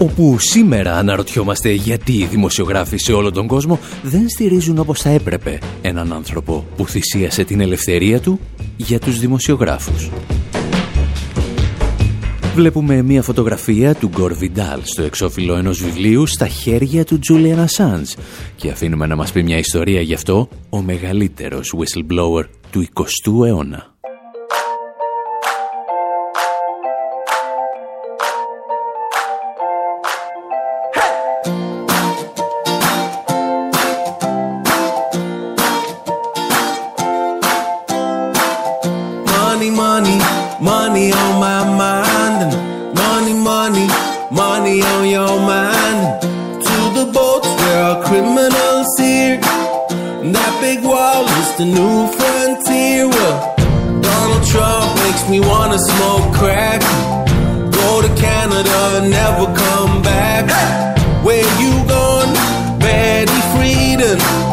Όπου σήμερα αναρωτιόμαστε γιατί οι δημοσιογράφοι σε όλο τον κόσμο δεν στηρίζουν όπως θα έπρεπε έναν άνθρωπο που θυσίασε την ελευθερία του για τους δημοσιογράφους. Βλέπουμε μια φωτογραφία του Γκορ Βιντάλ στο εξώφυλλο ενός βιβλίου στα χέρια του Τζούλιαν Ασάντς και αφήνουμε να μας πει μια ιστορία γι' αυτό ο μεγαλύτερος whistleblower του 20ου αιώνα. The new frontier. Well, Donald Trump makes me wanna smoke crack. Go to Canada, never come back. Where you gone, Betty Friedan?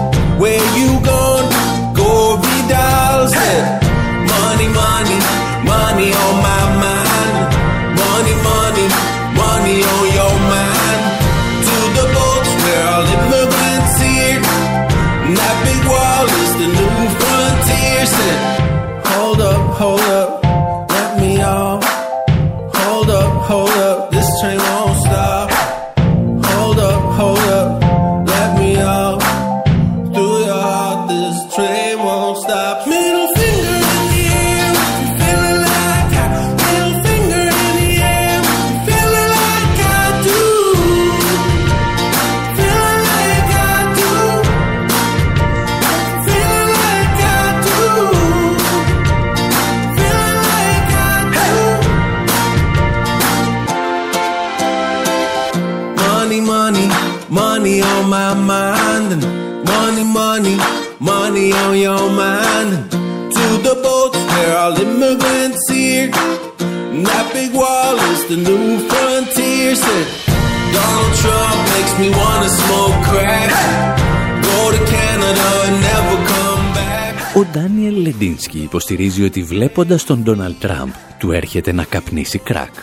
Ντάνιελ Λεντίνσκι υποστηρίζει ότι βλέποντας τον Ντόναλντ Τραμπ του έρχεται να καπνίσει κρακ.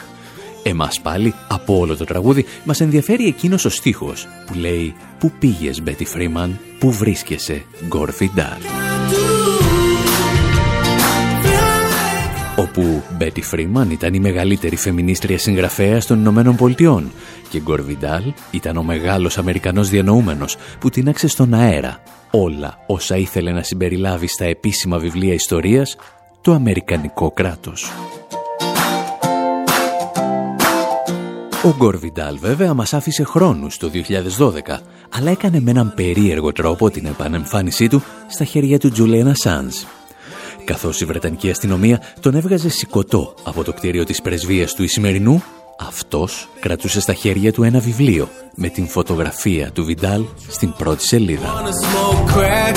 Εμάς πάλι, από όλο το τραγούδι, μας ενδιαφέρει εκείνος ο στίχος που λέει «Πού πήγες, Μπέτι Φρίνταν, πού βρίσκεσαι, Γκορ Βι όπου Μπέτι Φρίνταν ήταν η μεγαλύτερη φεμινίστρια συγγραφέα των Ηνωμένων Πολιτειών και Γκορ Βιντάλ ήταν ο μεγάλος Αμερικανός διανοούμενος που τίναξε στον αέρα όλα όσα ήθελε να συμπεριλάβει στα επίσημα βιβλία ιστορίας το Αμερικανικό κράτος. Ο Γκορ Βιντάλ βέβαια μας άφησε χρόνους το 2012, αλλά έκανε με έναν περίεργο τρόπο την επανεμφάνισή του στα χέρια του Τζουλένα Σάνς. Καθώς η Βρετανική αστυνομία τον έβγαζε σηκωτό από το κτίριο της πρεσβείας του Ισημερινού, αυτός κρατούσε στα χέρια του ένα βιβλίο με την φωτογραφία του Βιντάλ στην πρώτη σελίδα. Wanna smoke crack.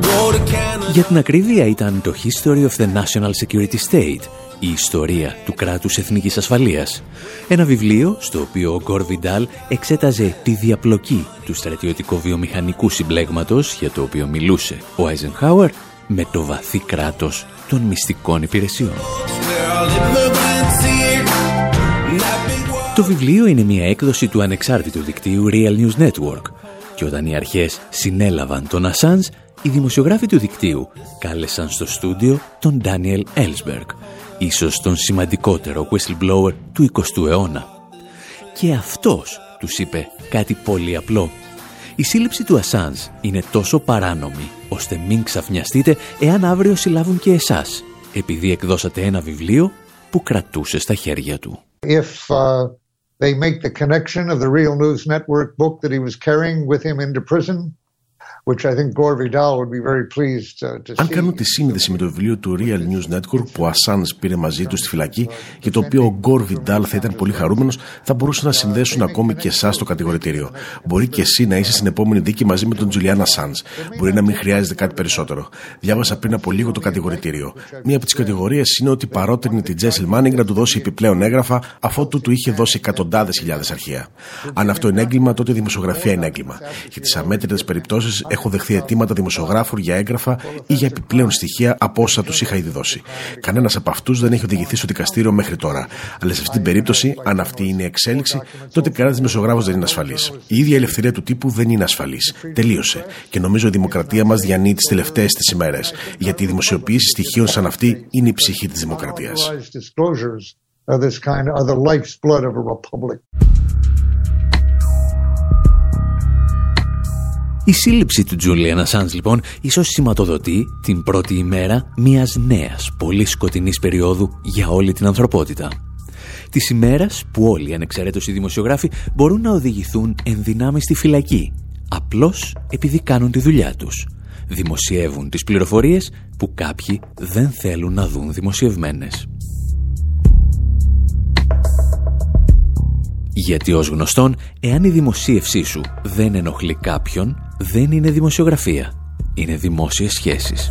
Go to Canada. Για την ακρίβεια ήταν το History of the National Security State, η ιστορία του κράτους εθνικής ασφαλείας. Ένα βιβλίο στο οποίο ο Γκορ Βιντάλ εξέταζε τη διαπλοκή του στρατιωτικό-βιομηχανικού συμπλέγματος για το οποίο μιλούσε ο Άιζενχάουερ με το βαθύ κράτος των μυστικών υπηρεσιών. Where all immigrants here. And that big wall. Το βιβλίο είναι μια έκδοση του ανεξάρτητου δικτύου Real News Network και όταν οι αρχές συνέλαβαν τον Ασάνς, οι δημοσιογράφοι του δικτύου κάλεσαν στο στούντιο τον Daniel Ellsberg, ίσως τον σημαντικότερο whistleblower του 20ου αιώνα. Και αυτός τους είπε κάτι πολύ απλό. Η σύλληψη του Ασάνς είναι τόσο παράνομη, ώστε μην ξαφνιαστείτε εάν αύριο συλλάβουν και εσάς, επειδή εκδώσατε ένα βιβλίο που κρατούσε στα χέρια του. if uh, they make the connection of the Real News Network book that he was carrying with him into prison, Αν κάνω τη σύνδεση με το βιβλίο του Real News Network που ο Ασάν πήρε μαζί του στη φυλακή και το οποίο ο Γκορ Βιντάλ θα ήταν πολύ χαρούμενος, θα μπορούσαν να συνδέσουν ακόμη και εσάς στο κατηγορητήριο. Μπορεί και εσύ να είσαι στην επόμενη δίκη μαζί με τον Τζουλιάν Ασάν. Μπορεί να μην χρειάζεται κάτι περισσότερο. Διάβασα πριν από λίγο το κατηγορητήριο. Μία από τις κατηγορίες είναι ότι παρότρινε την Τζέσιλ Μάνιγκ να του δώσει επιπλέον έγγραφα αφότου του είχε δώσει εκατοντάδες χιλιάδες αρχεία. Αν αυτό είναι έγκλημα, τότε η δημοσιογραφία είναι έγκλημα. Για τις αμέτρητες περιπτώσεις έχω δεχθεί αιτήματα δημοσιογράφου για έγγραφα ή για επιπλέον στοιχεία από όσα τους είχα ήδη δώσει. Κανένας από αυτούς δεν έχει οδηγηθεί στο δικαστήριο μέχρι τώρα. Αλλά σε αυτή την περίπτωση, αν αυτή είναι η εξέλιξη, τότε κανένας δημοσιογράφος δεν είναι ασφαλής. Η ίδια ελευθερία του τύπου δεν είναι ασφαλής. Τελείωσε. Και νομίζω η δημοκρατία μας διανύει τις τελευταίες τη ημέρες. Γιατί η δημοσιοποίηση στοιχείων σαν αυτή είναι η ψυχή της δημοκρατίας. Η σύλληψη του Τζούλιαν Ασάντς λοιπόν ίσως σηματοδοτεί την πρώτη ημέρα μιας νέας, πολύ σκοτεινής περίοδου για όλη την ανθρωπότητα. Τη ημέρας που όλοι ανεξαιρέτως οι δημοσιογράφοι μπορούν να οδηγηθούν εν δυνάμει στη φυλακή, απλώς επειδή κάνουν τη δουλειά τους. Δημοσιεύουν τις πληροφορίες που κάποιοι δεν θέλουν να δουν δημοσιευμένες. Γιατί ως γνωστόν, εάν η δημοσίευσή σου δεν ενοχλεί κάποιον, δεν είναι δημοσιογραφία. Είναι δημόσιες σχέσεις.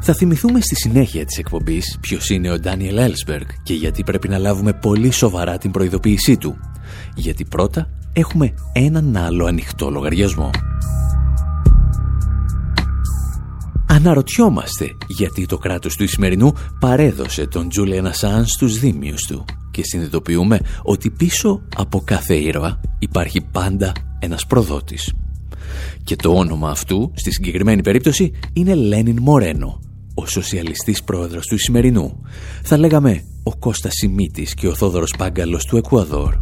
Θα θυμηθούμε στη συνέχεια της εκπομπής ποιος είναι ο Ντάνιελ Έλσμπεργκ και γιατί πρέπει να λάβουμε πολύ σοβαρά την προειδοποίησή του. Γιατί πρώτα έχουμε έναν άλλο ανοιχτό λογαριασμό. Αναρωτιόμαστε γιατί το κράτος του Ισημερινού παρέδωσε τον Τζούλιαν Ασάν στους δίμιους του και συνειδητοποιούμε ότι πίσω από κάθε ήρωα υπάρχει πάντα ένας προδότης. Και το όνομα αυτού, στη συγκεκριμένη περίπτωση, είναι Λένιν Μορένο, ο σοσιαλιστής πρόεδρος του Ισημερινού. Θα λέγαμε ο Κώστας Σιμίτης και ο Θόδωρος Πάγκαλος του Εκουαδόρ.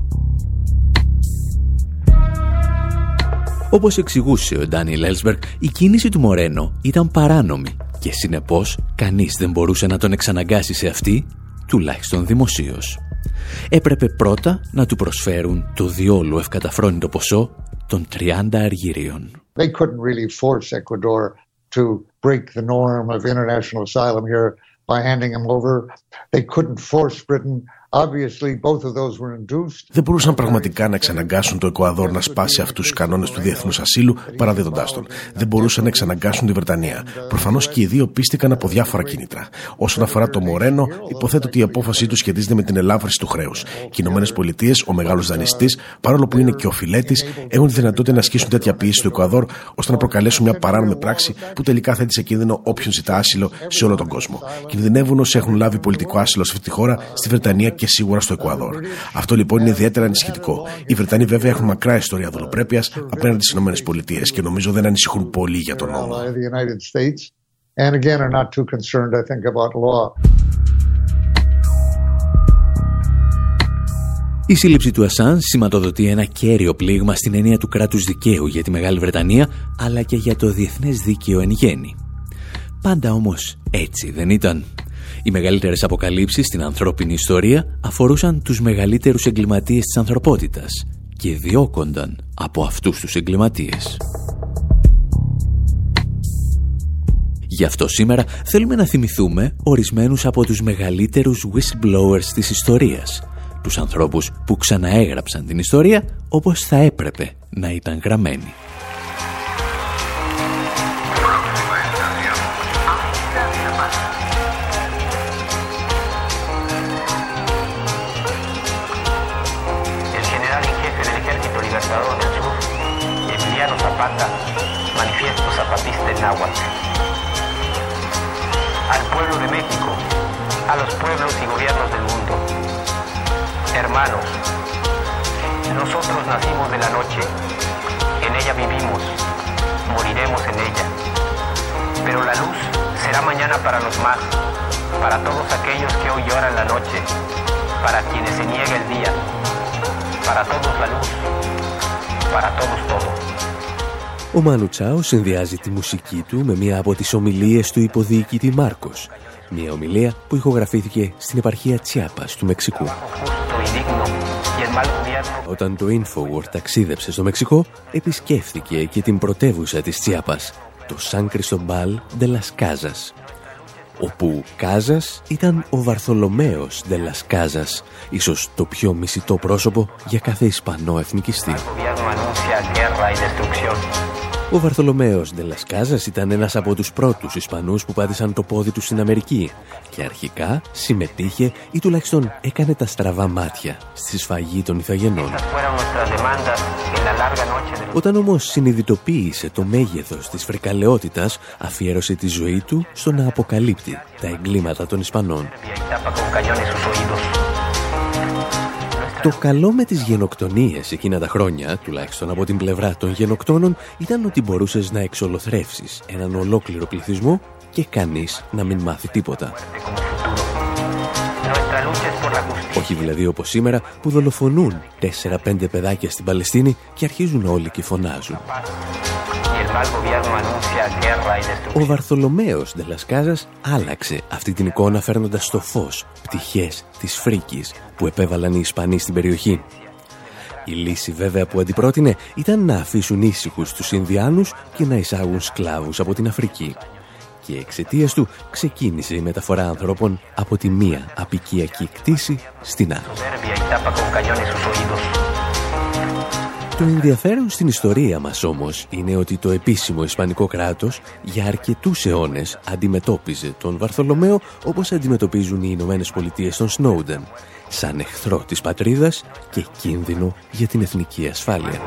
Όπως εξηγούσε ο Ντάνι Έλσμπεργκ, η κίνηση του Μορένο ήταν παράνομη και συνεπώς κανείς δεν μπορούσε να τον εξαναγκάσει σε αυτή, τουλάχιστον δημοσίως. Έπρεπε πρώτα να του προσφέρουν το διόλου ευκαταφρόνητο ποσό των 30 αργυρίων. They couldn't really force Ecuador to break the norm of international asylum here by handing him over. They couldn't force Britain δεν μπορούσαν πραγματικά να εξαναγκάσουν το Εκουαδόρ να σπάσει αυτούς τους κανόνες του διεθνούς ασύλου παραδίδοντάς τον. Δεν μπορούσαν να εξαναγκάσουν τη Βρετανία. Προφανώς και οι δύο πίστηκαν από διάφορα κίνητρα. Όσον αφορά το Μορένο, υποθέτω ότι η απόφασή του σχετίζεται με την ελάφρυνση του χρέους. Και οι Ηνωμένες Πολιτείες, ο μεγάλος δανειστής, παρόλο που είναι και ο φιλέτης, έχουν τη δυνατότητα να ασκήσουν τέτοια πίεση στο Εκουαδόρ ώστε να προκαλέσουν μια παράνομη πράξη που τελικά θέτει σε κίνδυνο όποιον ζητά άσυλο σε όλο τον κόσμο. Κινδυνεύουν όσοι έχουν λάβει πολιτικό άσυλο σε αυτή τη χώρα, στη Βρετανία και σίγουρα στο Εκουαδόρ. Αυτό λοιπόν είναι ιδιαίτερα ανησυχητικό. Οι Βρετανοί βέβαια έχουν μακρά ιστορία δουλοπρέπεια απέναντι στις ΗΠΑ και νομίζω δεν ανησυχούν πολύ για τον νόμο. Η σύλληψη του Ασάν σηματοδοτεί ένα κέριο πλήγμα στην έννοια του κράτους δικαίου για τη Μεγάλη Βρετανία, αλλά και για το διεθνές δίκαιο εν γέννη. Πάντα όμως έτσι δεν ήταν. Οι μεγαλύτερες αποκαλύψεις στην ανθρώπινη ιστορία αφορούσαν τους μεγαλύτερους εγκληματίες της ανθρωπότητας και διώκονταν από αυτούς τους εγκληματίες. Γι' αυτό σήμερα θέλουμε να θυμηθούμε ορισμένους από τους μεγαλύτερους whistleblowers της ιστορίας, τους ανθρώπους που ξαναέγραψαν την ιστορία όπως θα έπρεπε να ήταν γραμμένη. Al pueblo de México, a los pueblos y gobiernos del mundo. Hermanos, nosotros nacimos de la noche, en ella vivimos, moriremos en ella. Pero la luz será mañana para los más, para todos aquellos que hoy lloran la noche, para quienes se niega el día, para todos la luz, para todos todo. Ο Μάνου Τσάου συνδυάζει τη μουσική του με μία από τις ομιλίες του υποδιοικητή Μάρκος. Μία ομιλία που ηχογραφήθηκε στην επαρχία Τσιάπας του Μεξικού. Όταν το Infowar ταξίδεψε στο Μεξικό, επισκέφθηκε και την πρωτεύουσα της Τσιάπας, το Σαν Κριστομπάλ Ντελας Κάζας, όπου Κάζας ήταν ο Βαρθολομέος Ντελας Κάζας, ίσως το πιο μισητό πρόσωπο για κάθε Ισπανό εθνικιστή. Ο Βαρθολομέος Ντελασκάζας ήταν ένας από τους πρώτους Ισπανούς που πάτησαν το πόδι τους στην Αμερική και αρχικά συμμετείχε ή τουλάχιστον έκανε τα στραβά μάτια στη σφαγή των Ιθαγενών. Όταν όμως συνειδητοποίησε το μέγεθος της φρικαλαιότητας, αφιέρωσε τη ζωή του στο να αποκαλύπτει τα εγκλήματα των Ισπανών. Το καλό με τις γενοκτονίες εκείνα τα χρόνια, τουλάχιστον από την πλευρά των γενοκτώνων, ήταν ότι μπορούσες να εξολοθρεύσεις έναν ολόκληρο πληθυσμό και κανείς να μην μάθει τίποτα. Όχι δηλαδή όπως σήμερα που δολοφονούν 4-5 παιδάκια στην Παλαιστίνη και αρχίζουν όλοι και φωνάζουν. Ο Βαρθολομέος Ντελασκάζας άλλαξε αυτή την εικόνα φέρνοντας στο φως πτυχές της φρίκης που επέβαλαν οι Ισπανοί στην περιοχή. Η λύση βέβαια που αντιπρότεινε ήταν να αφήσουν ήσυχους τους Ινδιάνους και να εισάγουν σκλάβους από την Αφρική. Και εξαιτίας του ξεκίνησε η μεταφορά ανθρώπων από τη μία απικιακή κτήση στην άλλη. Το ενδιαφέρον στην ιστορία μας όμως είναι ότι το επίσημο Ισπανικό κράτος για αρκετούς αιώνες αντιμετώπιζε τον Βαρθολομαίο όπως αντιμετωπίζουν οι Ηνωμένες Πολιτείες τον Σνόουντεν, σαν εχθρό της πατρίδας και κίνδυνο για την εθνική ασφάλεια.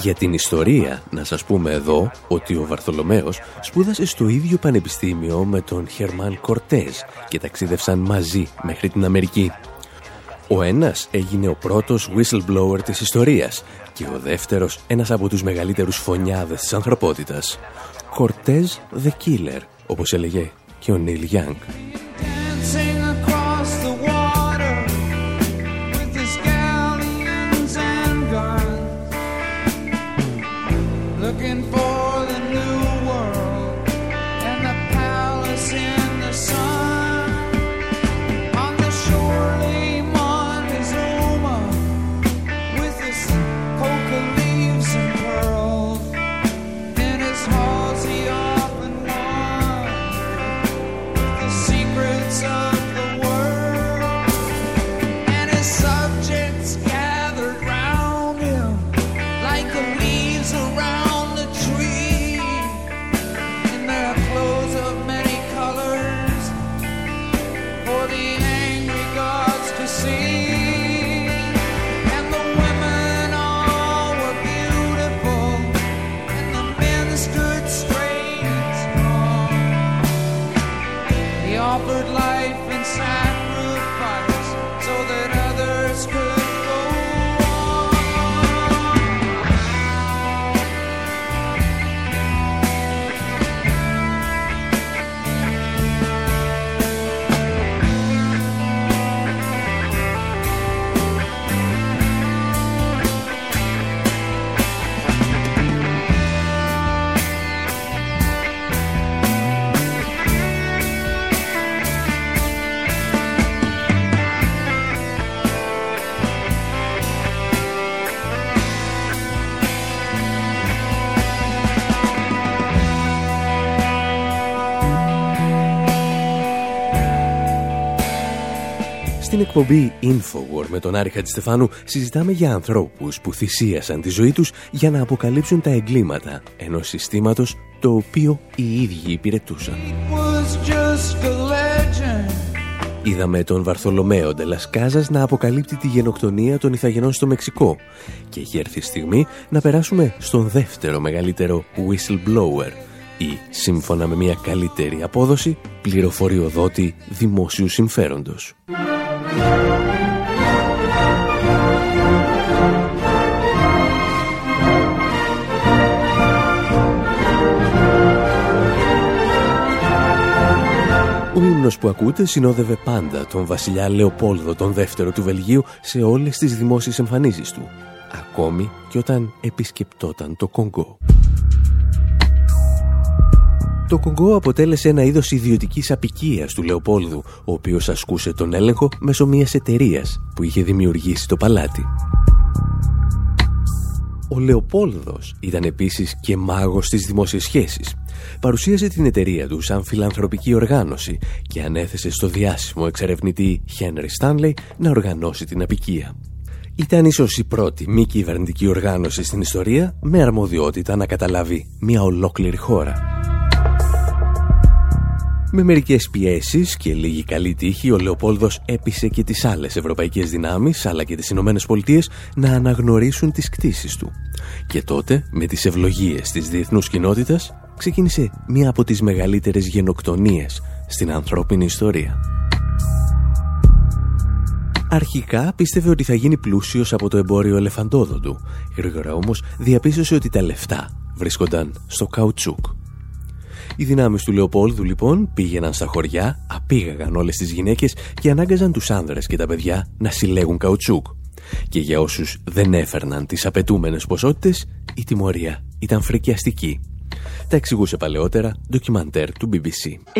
Για την ιστορία, να σας πούμε εδώ ότι ο Βαρθολομαίος σπούδασε στο ίδιο πανεπιστήμιο με τον Χερμάν Κορτέζ και ταξίδευσαν μαζί μέχρι την Αμερική. Ο ένας έγινε ο πρώτος whistleblower της ιστορίας και ο δεύτερος ένας από τους μεγαλύτερους φωνιάδες της ανθρωπότητας. Cortez the Killer, όπως έλεγε και ο Νίλ Young. Εκπομπή Infowar με τον Άρη Χατζηστεφάνου συζητάμε για ανθρώπους που θυσίασαν τη ζωή τους για να αποκαλύψουν τα εγκλήματα ενός συστήματος το οποίο οι ίδιοι υπηρετούσαν. Είδαμε τον Βαρθολομαίο Ντελασκάζας να αποκαλύπτει τη γενοκτονία των Ιθαγενών στο Μεξικό και έχει έρθει η στιγμή να περάσουμε στον δεύτερο μεγαλύτερο whistleblower ή, σύμφωνα με μια καλύτερη απόδοση, πληροφοριοδότη δημόσιου συμφέροντος. Ο ύμνος που ακούτε συνόδευε πάντα τον βασιλιά Λεοπόλδο τον δεύτερο του Βελγίου σε όλες τις δημόσιες εμφανίσεις του, ακόμη και όταν επισκεπτόταν το Κονγκό. Το Κονγκό αποτέλεσε ένα είδος ιδιωτικής απικίας του Λεοπόλδου, ο οποίος ασκούσε τον έλεγχο μέσω μιας εταιρείας που είχε δημιουργήσει το παλάτι. Ο Λεοπόλδος ήταν επίσης και μάγος της δημόσιας σχέσης. Παρουσίασε την εταιρεία του σαν φιλανθρωπική οργάνωση και ανέθεσε στο διάσημο εξερευνητή Χένρι Στάνλεϊ να οργανώσει την απικία. Ήταν ίσως η πρώτη μη κυβερνητική οργάνωση στην ιστορία με αρμοδιότητα να καταλάβει μια ολόκληρη χώρα. Με μερικές πιέσεις και λίγη καλή τύχη, ο Λεοπόλδος έπεισε και τις άλλες ευρωπαϊκές δυνάμεις, αλλά και τις Ηνωμένες Πολιτείες να αναγνωρίσουν τις κτίσεις του. Και τότε, με τις ευλογίες της διεθνούς κοινότητας, ξεκίνησε μία από τις μεγαλύτερες γενοκτονίες στην ανθρώπινη ιστορία. Αρχικά πίστευε ότι θα γίνει πλούσιος από το εμπόριο ελεφαντόδοντου. Γρήγορα όμως διαπίστωσε ότι τα λεφτά βρίσκονταν στο καουτσούκ. Οι δυνάμεις του Λεοπόλδου λοιπόν πήγαιναν στα χωριά, απήγαγαν όλες τις γυναίκες και ανάγκαζαν τους άνδρες και τα παιδιά να συλλέγουν καουτσούκ. Και για όσους δεν έφερναν τις απαιτούμενες ποσότητες, η τιμωρία ήταν φρικιαστική. Τα εξηγούσε παλαιότερα ντοκιμαντέρ του BBC.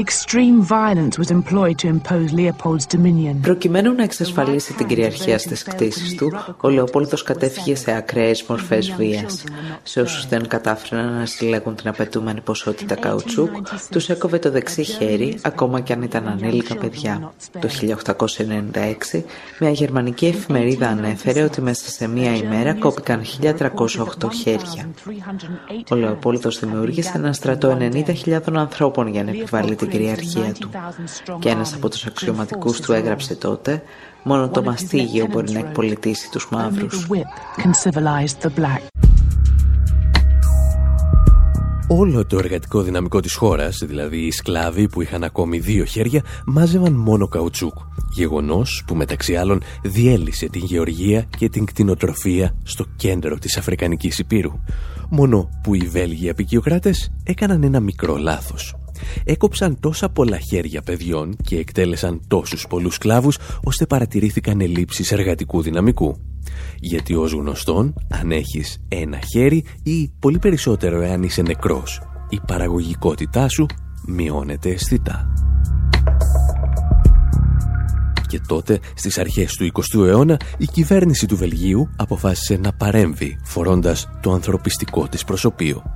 Προκειμένου να εξασφαλίσει την κυριαρχία στις κτίσεις του, ο Λεοπόλδος κατέφυγε σε ακραίες μορφές βίας. Σε όσους δεν κατάφεραν να συλλέγουν την απαιτούμενη ποσότητα καουτσούκ, τους έκοβε το δεξί χέρι, ακόμα και αν ήταν ανήλικα παιδιά. Το 1896, μια γερμανική εφημερίδα ανέφερε ότι μέσα σε μία ημέρα κόπηκαν 1308 χέρια. Ο Λεοπόλδος δημιούργησε ένα στρατό 90.000 ανθρώπων για να επιβάλλει την κυριαρχία του. Και ένας από τους αξιωματικούς του έγραψε τότε «Μόνο το μαστίγιο μπορεί να εκπολιτήσει τους μαύρους». Όλο το εργατικό δυναμικό της χώρας, δηλαδή οι σκλάβοι που είχαν ακόμη δύο χέρια, μάζευαν μόνο καουτσούκ. Γεγονός που μεταξύ άλλων διέλυσε την γεωργία και την κτηνοτροφία στο κέντρο της Αφρικανικής Υπήρου. Μόνο που οι Βέλγοι απεικιοκράτες έκαναν ένα μικρό λάθος. Έκοψαν τόσα πολλά χέρια παιδιών και εκτέλεσαν τόσους πολλούς σκλάβους ώστε παρατηρήθηκαν ελλείψεις εργατικού δυναμικού. Γιατί ως γνωστόν, αν έχεις ένα χέρι ή πολύ περισσότερο εάν είσαι νεκρός, η παραγωγικότητά σου μειώνεται αισθητά. Και τότε, στις αρχές του 20ου αιώνα, η κυβέρνηση του Βελγίου αποφάσισε να παρέμβει, φορώντας το ανθρωπιστικό της προσωπείο.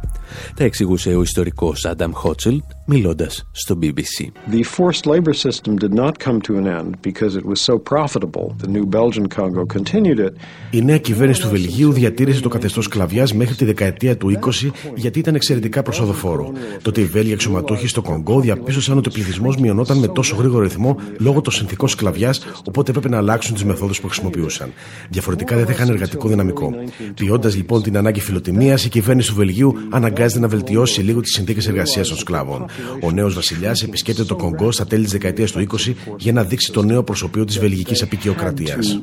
Τα εξηγούσε ο ιστορικός Άνταμ Χότσελ μιλώντας στο BBC. The forced labor system did not come to an end because it was so profitable. The new Belgian Congo continued it. Η νέα κυβέρνηση του Βελγίου διατήρησε το καθεστώς σκλαβιάς μέχρι τη δεκαετία του 20 γιατί ήταν εξαιρετικά προσοδοφόρο. Τότε οι Βέλγοι αξιωματούχοι στο Κονγκό διαπίστωσαν ότι ο πληθυσμός μειωνόταν με τόσο γρήγορο ρυθμό λόγω των συνθηκών σκλαβιάς, οπότε έπρεπε να αλλάξουν τις μεθόδους που χρησιμοποιούσαν. Διαφορετικά δεν θα είχαν εργατικό δυναμικό. Ποιώντας λοιπόν την ανάγκη φιλοτιμίας, η κυβέρνηση του Βελγίου αναγκάζεται να βελτιώσει λίγο τις συνθήκες εργασίας των σκλάβων. Ο νέος βασιλιάς επισκέπτεται το Κονγκό στα τέλη της δεκαετίας του 20 για να δείξει το νέο προσωπείο της βελγικής απεικιοκρατίας. Η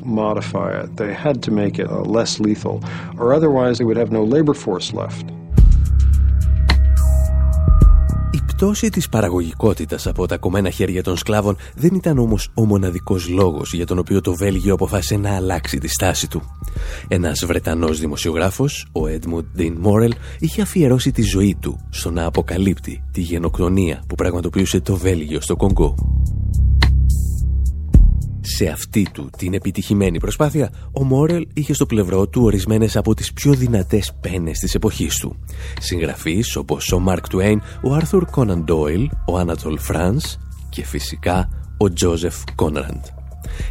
πτώση της παραγωγικότητας από τα κομμένα χέρια των σκλάβων δεν ήταν όμως ο μοναδικός λόγος για τον οποίο το Βέλγιο αποφάσισε να αλλάξει τη στάση του. Ένας Βρετανός δημοσιογράφος, ο Edmund Dean Morel, είχε αφιερώσει τη ζωή του στο να αποκαλύπτει τη γενοκτονία που πραγματοποιούσε το Βέλγιο στο Κονγκό. Σε αυτή του την επιτυχημένη προσπάθεια, ο Μόρελ είχε στο πλευρό του ορισμένες από τις πιο δυνατές πένες της εποχής του. Συγγραφείς όπως ο Μαρκ Τουέιν, ο Άρθουρ Κόναν Ντόιλ, ο Άνατολ Φρανς και φυσικά ο Τζόζεφ Κόνραντ.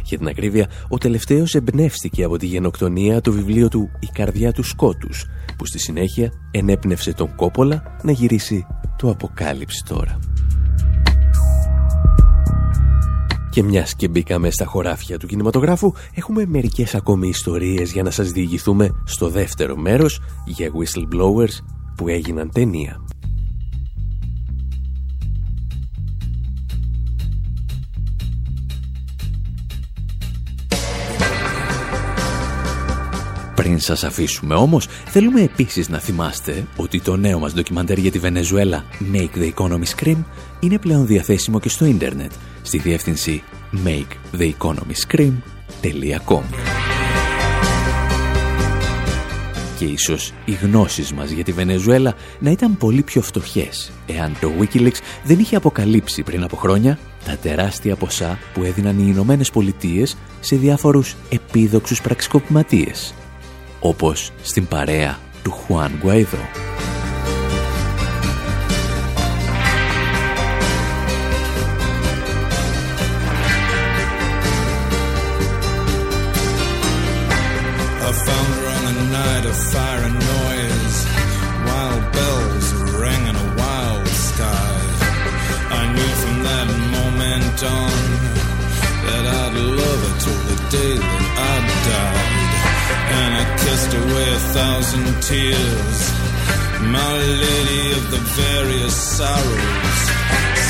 Για την ακρίβεια, ο τελευταίος εμπνεύστηκε από τη γενοκτονία το βιβλίο του «Η καρδιά του σκότους», που στη συνέχεια ενέπνευσε τον Κόπολα να γυρίσει το «Αποκάλυψη τώρα». Και μιας και μπήκαμε στα χωράφια του κινηματογράφου, έχουμε μερικές ακόμη ιστορίες για να σας διηγηθούμε στο δεύτερο μέρος για whistleblowers που έγιναν ταινία. Πριν σας αφήσουμε όμως, θέλουμε επίσης να θυμάστε ότι το νέο μας ντοκιμαντέρ για τη Βενεζουέλα Make the Economy Scream είναι πλέον διαθέσιμο και στο ίντερνετ στη διεύθυνση maketheeconomyscream.com και ίσως οι γνώσεις μας για τη Βενεζουέλα να ήταν πολύ πιο φτωχές εάν το Wikileaks δεν είχε αποκαλύψει πριν από χρόνια τα τεράστια ποσά που έδιναν οι Ηνωμένες Πολιτείες σε διάφορους επίδοξους πραξικοπηματίες όπως στην παρέα του Χουάν Γκουαϊδό. Thousand tears. My lady of the various sorrows.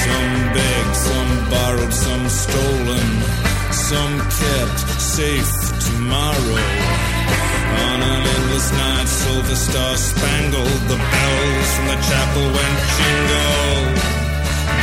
Some begged, some borrowed, some stolen, some kept safe tomorrow. On an endless night, silver star spangled, the bells from the chapel went jingle,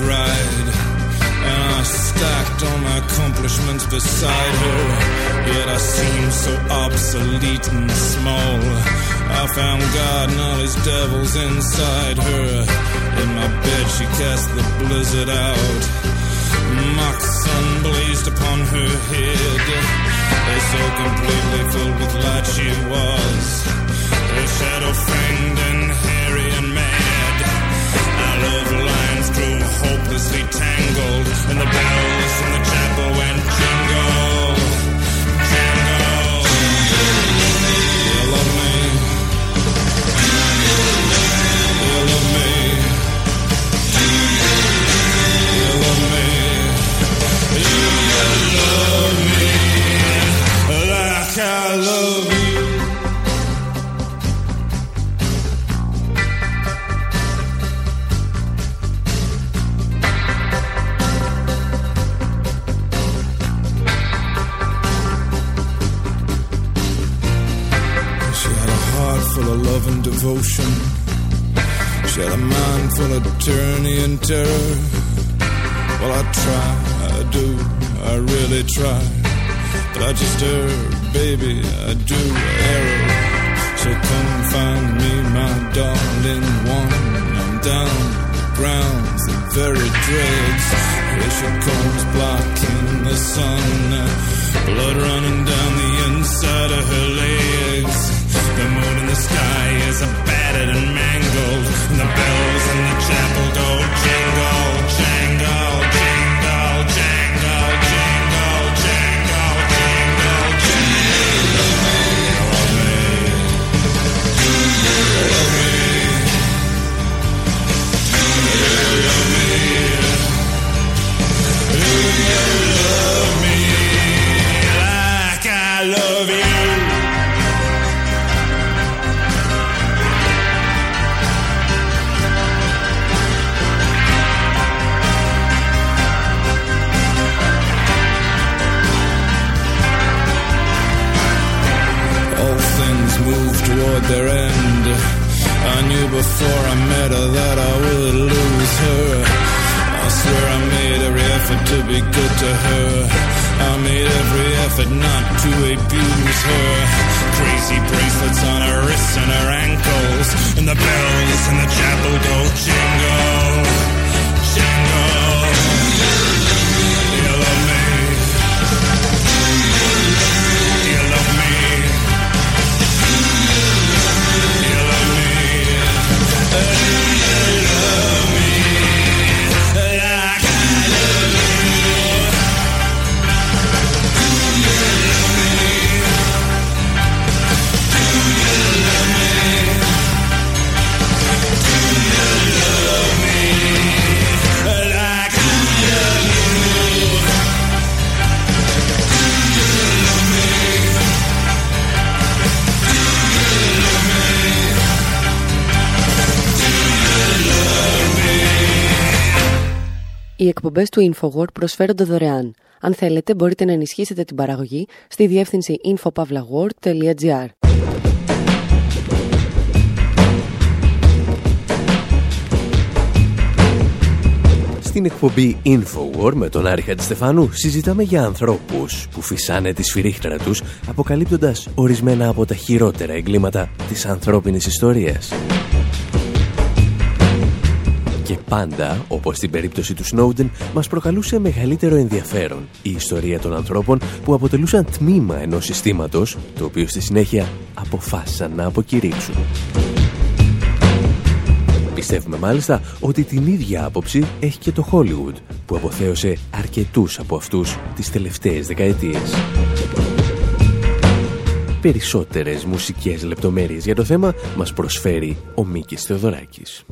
love me? like I love you. accomplishments beside her. Yet I seem so obsolete and small. I found God and all his devils inside her. In my bed, she cast the blizzard out. Mock sun blazed upon her head. So completely filled with light she was. Her shadow fanged hopelessly tangled, and the bells from the chapel went jingle, devotion. She had a mind full of tyranny and terror. Well, I try, I do, I really try. But I just err, baby, I do err. So come find me, my darling one. I'm down ground, the very dregs. She comes, blocking the sun. Blood running down the inside of her legs. The moon in the sky is battered and mangled, and the bells in the chapel go jingle, jangle, jingle, jangle, jingle, jangle, jingle, jingle. Love me, love me, toward their end. I knew before I met her that I would lose her. I swear I made every effort to be good to her. I made every effort not to abuse her. Crazy bracelets on her wrists and her ankles. And the bells in the chapel go jingle, jingle. Εκπομπές του InfoWord προσφέρονται δωρεάν. Αν θέλετε μπορείτε να ενισχύσετε την παραγωγή στη διεύθυνση infopavlagor.gr. Στην εκπομπή Infowar με τον Άρη Χατζηστεφάνου συζητάμε για ανθρώπους που φυσάνε τη σφυρίχτρα τους αποκαλύπτοντας ορισμένα από τα χειρότερα εγκλήματα της ανθρώπινης ιστορίας. Και πάντα, όπως στην περίπτωση του Σνόουντεν, μας προκαλούσε μεγαλύτερο ενδιαφέρον η ιστορία των ανθρώπων που αποτελούσαν τμήμα ενός συστήματος, το οποίο στη συνέχεια αποφάσισαν να αποκηρύξουν. Πιστεύουμε μάλιστα ότι την ίδια άποψη έχει και το Hollywood, που αποθέωσε αρκετούς από αυτούς τις τελευταίες δεκαετίες. Περισσότερες μουσικές λεπτομέρειες για το θέμα μας προσφέρει ο Μίκης Θεοδωράκης.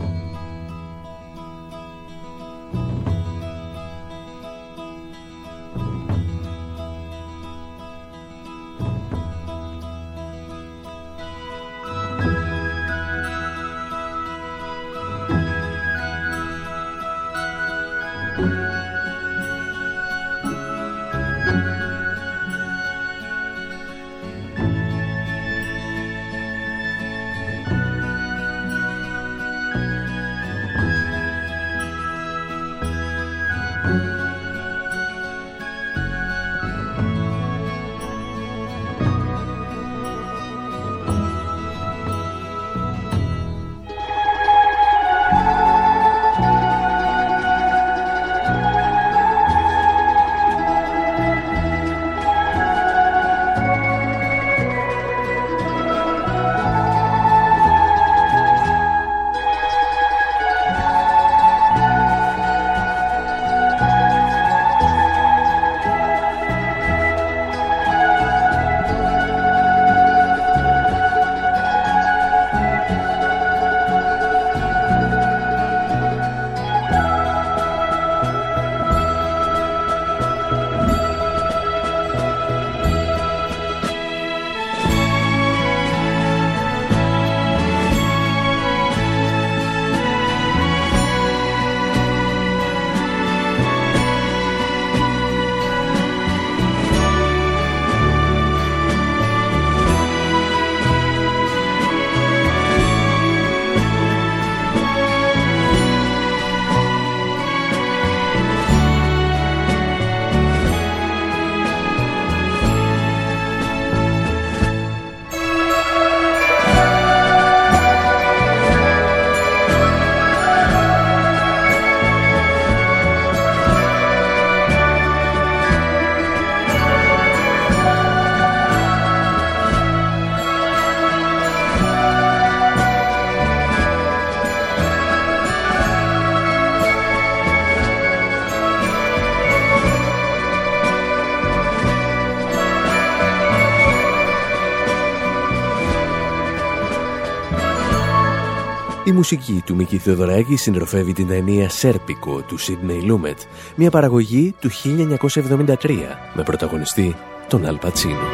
Μουσική του Μίκη Θεοδωράκη συντροφεύει την ταινία «Σέρπικο» του Σίδνεϊ Λούμετ, μια παραγωγή του 1973 με πρωταγωνιστή τον Αλ Πατσίνο.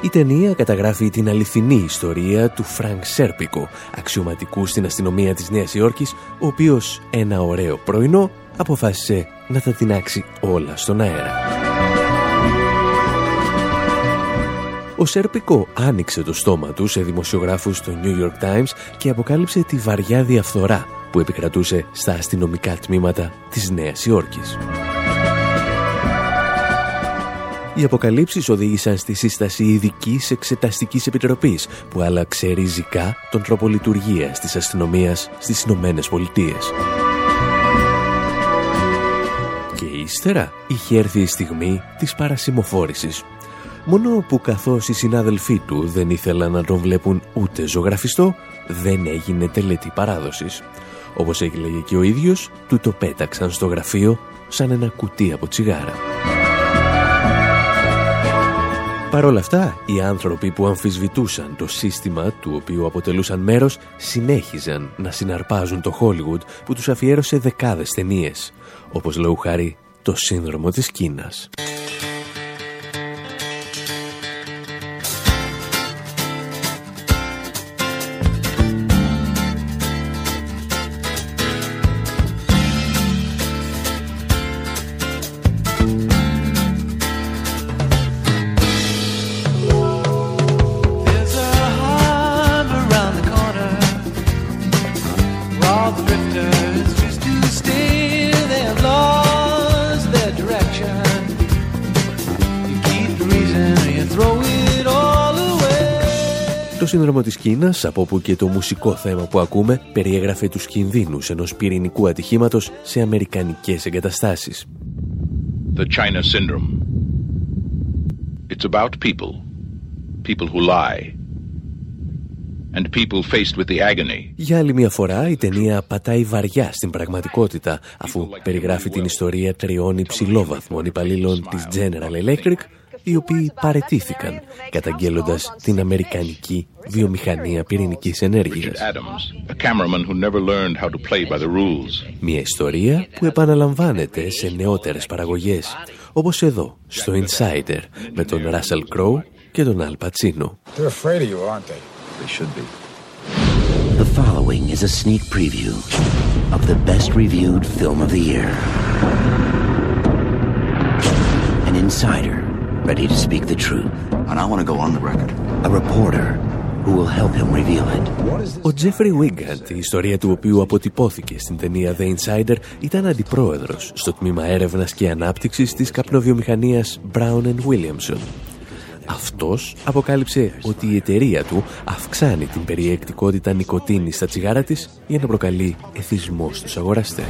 Η ταινία καταγράφει την αληθινή ιστορία του Φρανκ Σέρπικο, αξιωματικού στην αστυνομία της Νέας Υόρκης, ο οποίος ένα ωραίο πρωινό αποφάσισε να τα τινάξει όλα στον αέρα. Ο Σέρπικο άνοιξε το στόμα του σε δημοσιογράφους στο New York Times και αποκάλυψε τη βαριά διαφθορά που επικρατούσε στα αστυνομικά τμήματα της Νέας Υόρκης. Οι αποκαλύψεις οδήγησαν στη σύσταση ειδικής εξεταστικής επιτροπής που άλλαξε ριζικά τον τρόπο λειτουργίας της αστυνομίας στις Ηνωμένες Πολιτείες. Και ύστερα είχε έρθει η στιγμή της παρασημοφόρησης Μόνο που καθώς οι συνάδελφοί του δεν ήθελαν να τον βλέπουν ούτε ζωγραφιστό, δεν έγινε τελετή παράδοσης. Όπως έγιλεγε και ο ίδιος, του το πέταξαν στο γραφείο σαν ένα κουτί από τσιγάρα. Παρ' όλα αυτά, οι άνθρωποι που αμφισβητούσαν το σύστημα του οποίου αποτελούσαν μέρος συνέχιζαν να συναρπάζουν το Hollywood που τους αφιέρωσε δεκάδες ταινίες, όπως λόγου χάρη το σύνδρομο της Κίνας. Το σύνδρομο της Κίνας, από όπου και το μουσικό θέμα που ακούμε, περιέγραφε τους κινδύνους ενός πυρηνικού ατυχήματος σε αμερικανικές εγκαταστάσεις. The China Syndrome. It's about people. People who lie. And people faced with the agony. Για άλλη μια φορά η ταινία πατάει βαριά στην πραγματικότητα αφού περιγράφει την ιστορία τριών υψηλόβαθμων υπαλλήλων της General Electric οι οποίοι παρετήθηκαν καταγγέλλοντας την Αμερικανική βιομηχανία πυρηνικής ενέργειας. Μια ιστορία που επαναλαμβάνεται σε νεότερες παραγωγές, όπως εδώ, στο Insider, με τον Russell Crowe και τον Al Pacino. The following is a sneak preview of the best reviewed film of the year. An insider ready to speak the truth. And I want to go on the record. A reporter who will help him reveal it. Ο Τζέφρι Βίγκαντ, η ιστορία του οποίου αποτυπώθηκε στην ταινία The Insider, ήταν αντιπρόεδρος στο τμήμα έρευνας και ανάπτυξης της καπνοβιομηχανίας Brown Williamson. Αυτός αποκάλυψε ότι η εταιρεία του αυξάνει την περιεκτικότητα νικοτίνης στα τσιγάρα της για να προκαλεί εθισμό στους αγοραστές.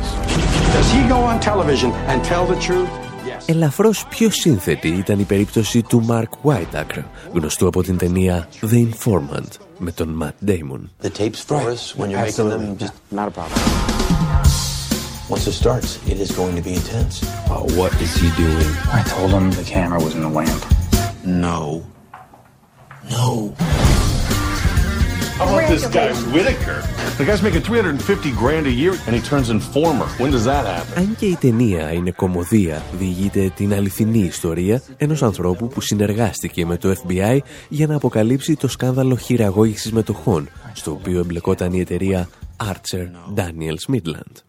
Ελαφρώς πιο σύνθετη ήταν η περίπτωση του Mark Whiteacre, γνωστού από την ταινία The Informant με τον Matt Damon. The tapes for us when you're making them just not a problem. Once it starts, it is going to be intense. Uh, what is he doing? I told him the camera was in the lamp. No. No. How about this guy, Whitaker? The guy's making 350 grand a year and he turns informer. When does that happen? Αν και η ταινία είναι κομμωδία, διηγείται την αληθινή ιστορία ενός ανθρώπου που συνεργάστηκε με το FBI για να αποκαλύψει το σκάνδαλο χειραγώγησης μετοχών, στο οποίο εμπλεκόταν η εταιρεία Archer Daniels Midland.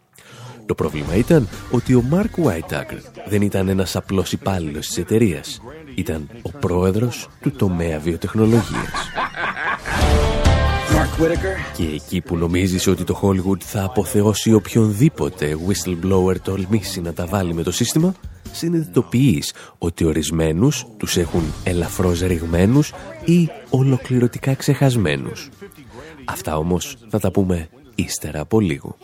Το πρόβλημα ήταν ότι ο Mark Whiteacre δεν ήταν ένας απλός υπάλληλος της εταιρείας. Ήταν ο πρόεδρος του τομέα βιοτεχνολογίας. Και εκεί που νομίζεις ότι το Hollywood θα αποθεώσει οποιονδήποτε whistleblower τολμήσει να τα βάλει με το σύστημα, συνειδητοποιείς ότι ορισμένους τους έχουν ελαφρώς ρηγμένους ή ολοκληρωτικά ξεχασμένους. Αυτά όμως θα τα πούμε ύστερα από λίγο.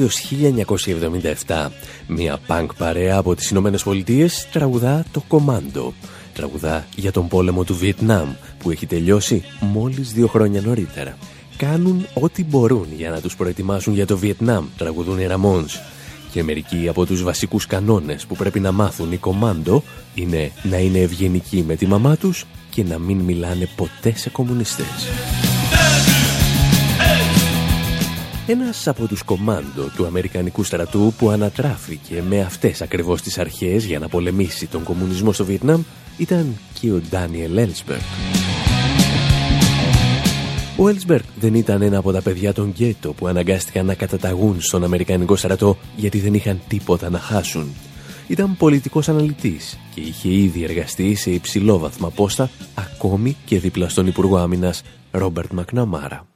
Ιανουάριος 1977, μια πανκ παρέα από τις Ηνωμένες Πολιτείες τραγουδά το «Κομάντο». Τραγουδά για τον πόλεμο του Βιετνάμ που έχει τελειώσει μόλις δύο χρόνια νωρίτερα. Κάνουν ό,τι μπορούν για να τους προετοιμάσουν για το Βιετνάμ, τραγουδούν οι Ραμόνς. Και μερικοί από τους βασικούς κανόνες που πρέπει να μάθουν οι κομάντο είναι να είναι ευγενικοί με τη μαμά τους και να μην μιλάνε ποτέ σε κομμουνιστές. Ένας από τους κομάντο του Αμερικανικού στρατού που ανατράφηκε με αυτές ακριβώς τις αρχές για να πολεμήσει τον κομμουνισμό στο Βιετνάμ ήταν και ο Ντάνιελ Έλσμπεργκ. Ο Έλσμπεργκ δεν ήταν ένα από τα παιδιά των γκέτο που αναγκάστηκαν να καταταγούν στον Αμερικανικό στρατό γιατί δεν είχαν τίποτα να χάσουν. Ήταν πολιτικός αναλυτής και είχε ήδη εργαστεί σε υψηλόβαθμα πόστα ακόμη και δίπλα στον Υπουργό Άμυνας Ρόμπερτ Μακναμάρα.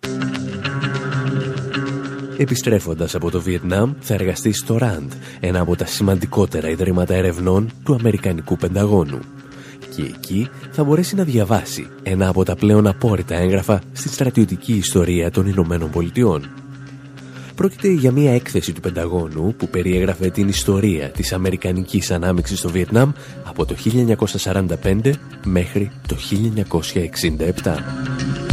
Επιστρέφοντας από το Βιετνάμ θα εργαστεί στο RAND, ένα από τα σημαντικότερα ιδρύματα ερευνών του Αμερικανικού Πενταγώνου. Και εκεί θα μπορέσει να διαβάσει ένα από τα πλέον απόρριτα έγγραφα στη στρατιωτική ιστορία των Ηνωμένων Πολιτειών. Πρόκειται για μια έκθεση του Πενταγώνου που περιέγραφε την ιστορία της Αμερικανικής ανάμειξης στο Βιετνάμ από το 1945 μέχρι το 1967.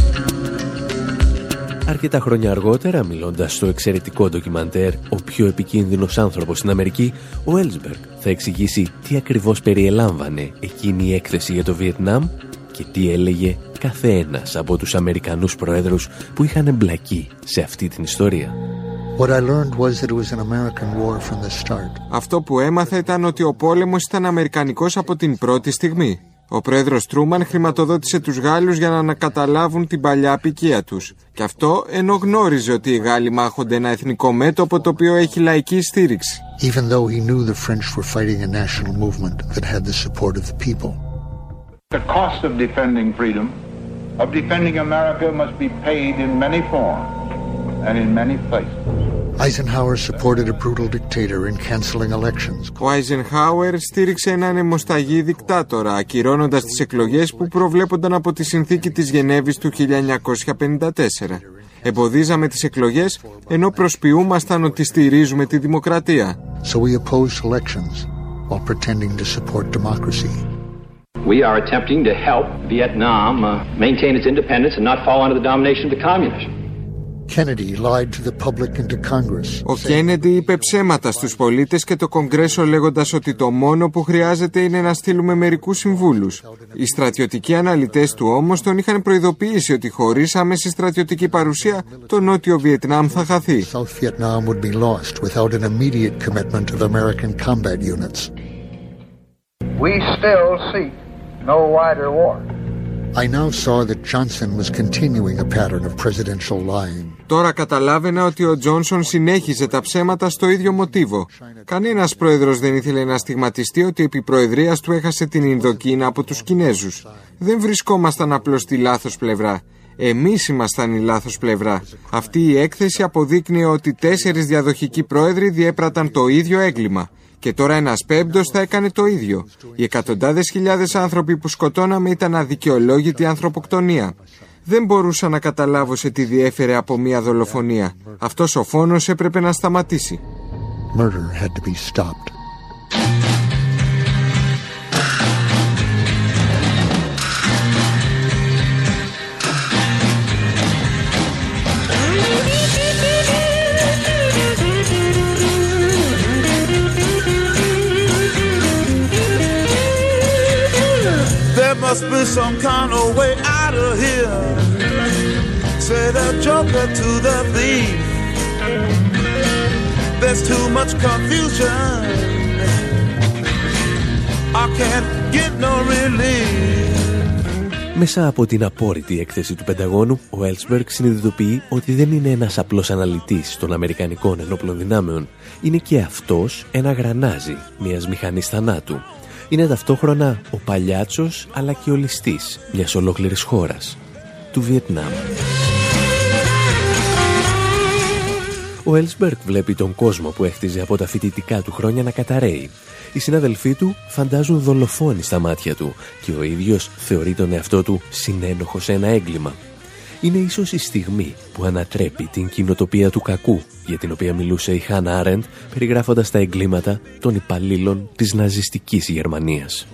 Αρκετά χρόνια αργότερα, μιλώντας στο εξαιρετικό ντοκιμαντέρ «Ο πιο επικίνδυνος άνθρωπος στην Αμερική», ο Έλσμπεργκ θα εξηγήσει τι ακριβώς περιελάμβανε εκείνη η έκθεση για το Βιετνάμ και τι έλεγε κάθε ένας από τους Αμερικανούς προέδρους που είχαν εμπλακεί σε αυτή την ιστορία. Αυτό που έμαθα ήταν ότι ο πόλεμος ήταν αμερικανικός από την πρώτη στιγμή. Ο πρόεδρος Τρούμαν χρηματοδότησε τους Γάλλους για να ανακαταλάβουν την παλιά απικία τους. Και αυτό ενώ γνώριζε ότι οι Γάλλοι μάχονται ένα εθνικό μέτωπο το οποίο έχει λαϊκή στήριξη. Even though he knew the French were fighting a national movement that had the support of the people. The cost of defending freedom, of defending America must be paid in many forms and in many places. Eisenhower supported a brutal dictator in canceling elections. Ο Eisenhower στήριξε έναν αιμοσταγή δικτάτορα, ακυρώνοντας τις εκλογές που προβλέπονταν από τη συνθήκη της Γενέβης του 1954. Εμποδίζαμε τις εκλογές, ενώ προσποιούμασταν ότι στηρίζουμε τη δημοκρατία. So we opposed elections while pretending to support democracy. We are attempting to help Vietnam uh, maintain its independence and not fall under the domination of the communists. Ο Κέννεντι είπε ψέματα στους πολίτες και το Κογκρέσο λέγοντας ότι το μόνο που χρειάζεται είναι να στείλουμε μερικούς συμβούλους. Οι στρατιωτικοί αναλυτές του όμως τον είχαν προειδοποιήσει ότι χωρίς άμεση στρατιωτική παρουσία το Νότιο Βιετνάμ θα χαθεί. We still seek no wider war. I now saw that Johnson was continuing a pattern of presidential lying. Τώρα καταλάβαινα ότι ο Τζόνσον συνέχιζε τα ψέματα στο ίδιο μοτίβο. Κανένας πρόεδρος δεν ήθελε να στιγματιστεί ότι επί προεδρίας του έχασε την Ινδοκίνα από τους Κινέζους. Δεν βρισκόμασταν απλώς στη λάθος πλευρά. Εμείς ήμασταν η λάθος πλευρά. Αυτή η έκθεση αποδείκνυε ότι τέσσερις διαδοχικοί πρόεδροι διέπραταν το ίδιο έγκλημα. Και τώρα ένας πέμπτος θα έκανε το ίδιο. Οι εκατοντάδες χιλιάδες άνθρωποι που σκοτώναμε ήταν αδικαιολόγητη ανθρωποκτονία. Δεν μπορούσα να καταλάβω σε τι διέφερε από μια δολοφονία. Αυτός ο φόνος έπρεπε να σταματήσει. Murder had to be stopped. Must be some kind of way out of here. Say the joker to the thief. There's too much confusion. I can't get no relief. Μέσα από την απόρριτη έκθεση του Πενταγώνου, ο Έλσμπεργκ συνειδητοποιεί ότι δεν είναι ένας απλός αναλυτής των Αμερικανικών ενόπλων δυνάμεων. Είναι και αυτός ένα γρανάζι μιας μηχανής θανάτου είναι ταυτόχρονα ο παλιάτσος αλλά και ο ληστής μιας ολόκληρης χώρας, του Βιετνάμ. Ο Έλσμπερκ βλέπει τον κόσμο που έχτιζε από τα φοιτητικά του χρόνια να καταραίει. Οι συναδελφοί του φαντάζουν δολοφόνοι στα μάτια του και ο ίδιος θεωρεί τον εαυτό του συνένοχο σε ένα έγκλημα είναι ίσως η στιγμή που ανατρέπει την κοινοτοπία του κακού για την οποία μιλούσε η Χάνα Άρεντ περιγράφοντας τα εγκλήματα των υπαλλήλων της ναζιστικής Γερμανίας.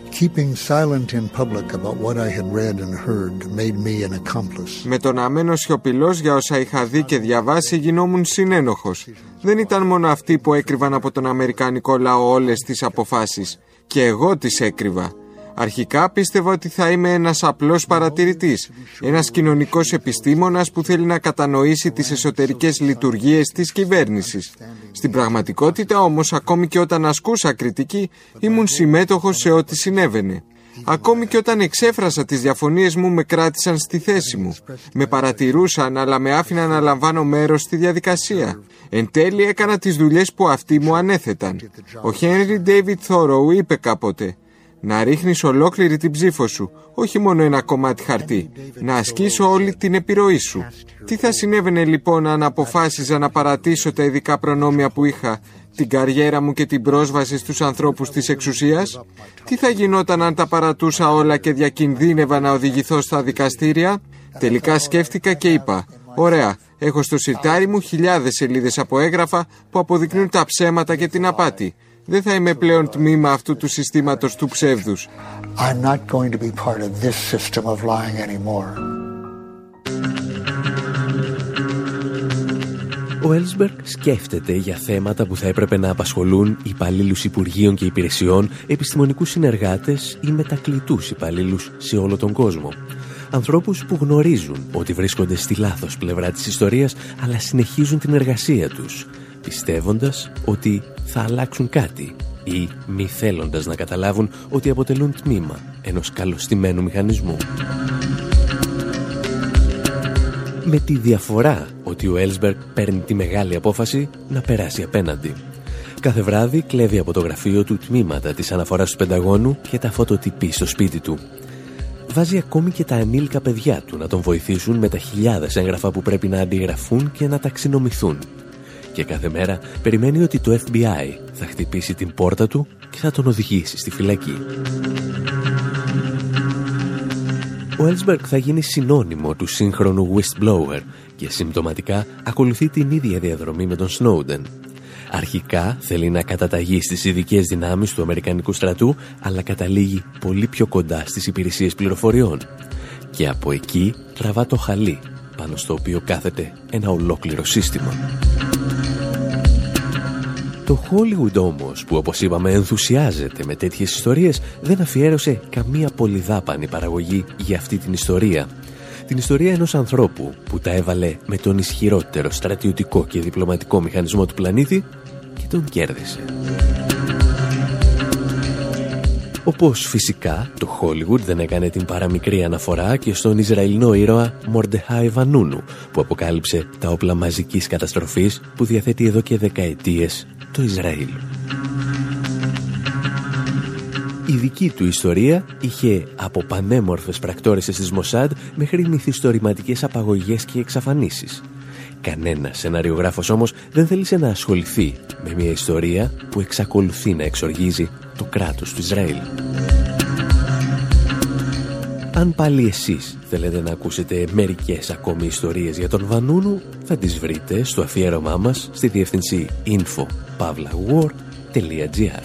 Με τον αμένο σιωπηλός για όσα είχα δει και διαβάσει γινόμουν συνένοχος. Δεν ήταν μόνο αυτοί που έκρυβαν από τον Αμερικανικό λαό όλες τις αποφάσεις. Και εγώ τις έκρυβα. Αρχικά πίστευα ότι θα είμαι ένας απλός παρατηρητής, ένας κοινωνικός επιστήμονας που θέλει να κατανοήσει τις εσωτερικές λειτουργίες της κυβέρνησης. Στην πραγματικότητα όμως, ακόμη και όταν ασκούσα κριτική, ήμουν συμμέτοχος σε ό,τι συνέβαινε. Ακόμη και όταν εξέφρασα τις διαφωνίες μου με κράτησαν στη θέση μου. Με παρατηρούσαν αλλά με άφηναν να λαμβάνω μέρος στη διαδικασία. Εν τέλει έκανα τις δουλειές που αυτοί μου ανέθεταν. Ο Χένρι Ντέιβιτ Θόροου είπε κάποτε να ρίχνεις ολόκληρη την ψήφο σου, όχι μόνο ένα κομμάτι χαρτί. Να ασκήσω όλη την επιρροή σου. Τι θα συνέβαινε λοιπόν αν αποφάσιζα να παρατήσω τα ειδικά προνόμια που είχα, την καριέρα μου και την πρόσβαση στους ανθρώπους της εξουσίας; Τι θα γινόταν αν τα παρατούσα όλα και διακινδύνευα να οδηγηθώ στα δικαστήρια; Τελικά σκέφτηκα και είπα, ωραία, Έχω στο σιρτάρι μου χιλιάδες σελίδες από έγγραφα που αποδεικνύουν τα ψέματα και την απάτη. Δεν θα είμαι πλέον τμήμα αυτού του συστήματος του ψεύδους. I'm not going to be part of this system of lying anymore. Ο Έλσμπεργκ σκέφτεται για θέματα που θα έπρεπε να απασχολούν υπαλλήλους Υπουργείων και Υπηρεσιών, επιστημονικούς συνεργάτες ή μετακλητούς υπαλλήλους σε όλο τον κόσμο. Ανθρώπους που γνωρίζουν ότι βρίσκονται στη λάθος πλευρά της ιστορίας, αλλά συνεχίζουν την εργασία τους, πιστεύοντας ότι θα αλλάξουν κάτι ή μη θέλοντας να καταλάβουν ότι αποτελούν τμήμα ενός καλωστημένου μηχανισμού. Με τη διαφορά ότι ο Έλσμπεργκ παίρνει τη μεγάλη απόφαση να περάσει απέναντι. Κάθε βράδυ κλέβει από το γραφείο του τμήματα της αναφοράς του Πενταγώνου και τα φωτοτυπεί στο σπίτι του. Βάζει ακόμη και τα ανήλικα παιδιά του να τον βοηθήσουν με τα χιλιάδες έγγραφα που πρέπει να αντιγραφούν και να ταξινομηθούν και κάθε μέρα περιμένει ότι το FBI θα χτυπήσει την πόρτα του και θα τον οδηγήσει στη φυλακή. Ο Έλσμπεργκ θα γίνει συνώνυμο του σύγχρονου whistleblower και συμπτωματικά ακολουθεί την ίδια διαδρομή με τον Σνόουντεν. Αρχικά θέλει να καταταγεί στις ειδικές δυνάμεις του Αμερικανικού στρατού, αλλά καταλήγει πολύ πιο κοντά στις υπηρεσίες πληροφοριών. Και από εκεί τραβά το χαλί, πάνω στο οποίο κάθεται ένα ολόκληρο σύστημα. Το Hollywood όμως, που όπως είπαμε ενθουσιάζεται με τέτοιες ιστορίες, δεν αφιέρωσε καμία πολυδάπανη παραγωγή για αυτή την ιστορία. Την ιστορία ενός ανθρώπου που τα έβαλε με τον ισχυρότερο στρατιωτικό και διπλωματικό μηχανισμό του πλανήτη και τον κέρδισε. Όπως φυσικά το Hollywood δεν έκανε την παραμικρή αναφορά και στον Ισραηλινό ήρωα Μορντεχάι Βανούνου που αποκάλυψε τα όπλα μαζικής καταστροφής που διαθέτει εδώ και δεκαετίες το Ισραήλ. Η δική του ιστορία είχε από πανέμορφες πρακτόρεσες της Μοσάντ μέχρι μυθιστορηματικές απαγωγές και εξαφανίσεις. Κανένα σεναριογράφος όμως δεν θέλησε να ασχοληθεί με μια ιστορία που εξακολουθεί να εξοργίζει το κράτος του Ισραήλ. Αν πάλι εσείς θέλετε να ακούσετε μερικές ακόμη ιστορίες για τον Βανούνου, θα τις βρείτε στο αφιέρωμά μας στη διεύθυνση info.pavlawar.gr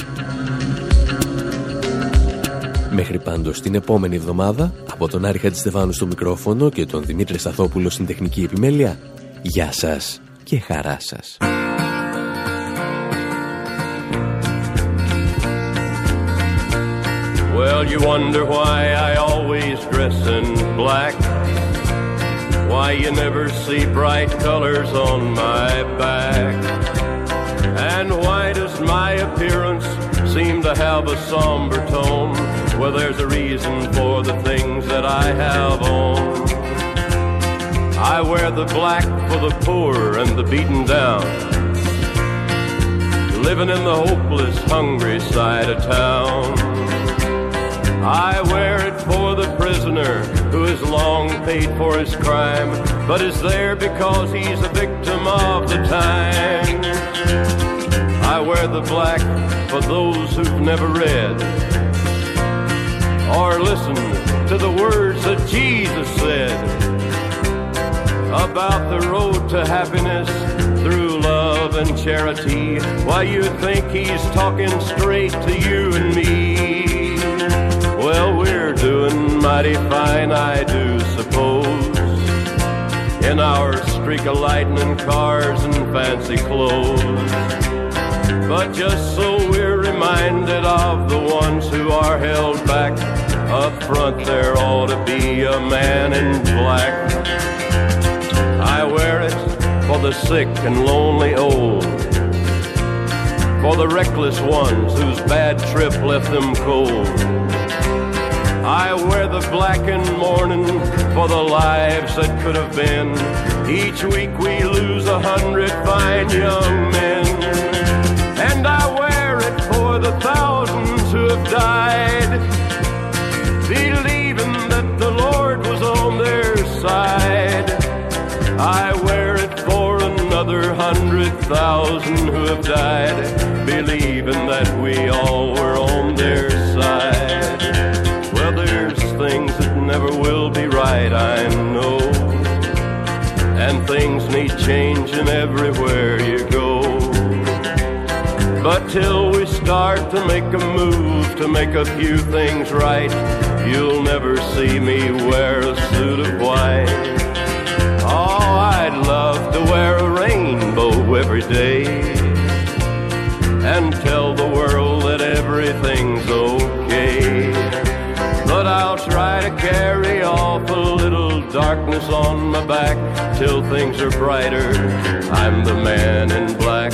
Μέχρι πάντως την επόμενη εβδομάδα, από τον Άρη Χατζηστεφάνου στο μικρόφωνο και τον Δημήτρη Σταθόπουλο στην τεχνική επιμέλεια, γεια σας και χαρά σας. Well, you wonder why I always dress in black. Why you never see bright colors on my back. And why does my appearance seem to have a somber tone? Well, there's a reason for the things that I have on. I wear the black for the poor and the beaten down. Living in the hopeless, hungry side of town. I wear it for the prisoner who has long paid for his crime, but is there because he's a victim of the time. I wear the black for those who've never read or listened to the words that Jesus said about the road to happiness through love and charity. Why you think he's talking straight to you and me? Well, we're doing mighty fine, I do suppose. In our streak of lightning cars and fancy clothes. But just so we're reminded of the ones who are held back. Up front, there ought to be a man in black. I wear it for the sick and lonely old. For the reckless ones whose bad trip left them cold I wear the blackened mourning for the lives that could have been. Each week we lose a hundred fine young men. And I wear it for the thousands who have died, I wear it for another hundred thousand who have died, believing that we all were on their side Well, there's things that never will be right, I know. And things need changing everywhere you go. But till we start to make a move to make a few things right, you'll never see me wear a suit of white. I'd love to wear a rainbow every day and tell the world that everything's okay. But I'll try to carry off a little darkness on my back till things are brighter. I'm the man in black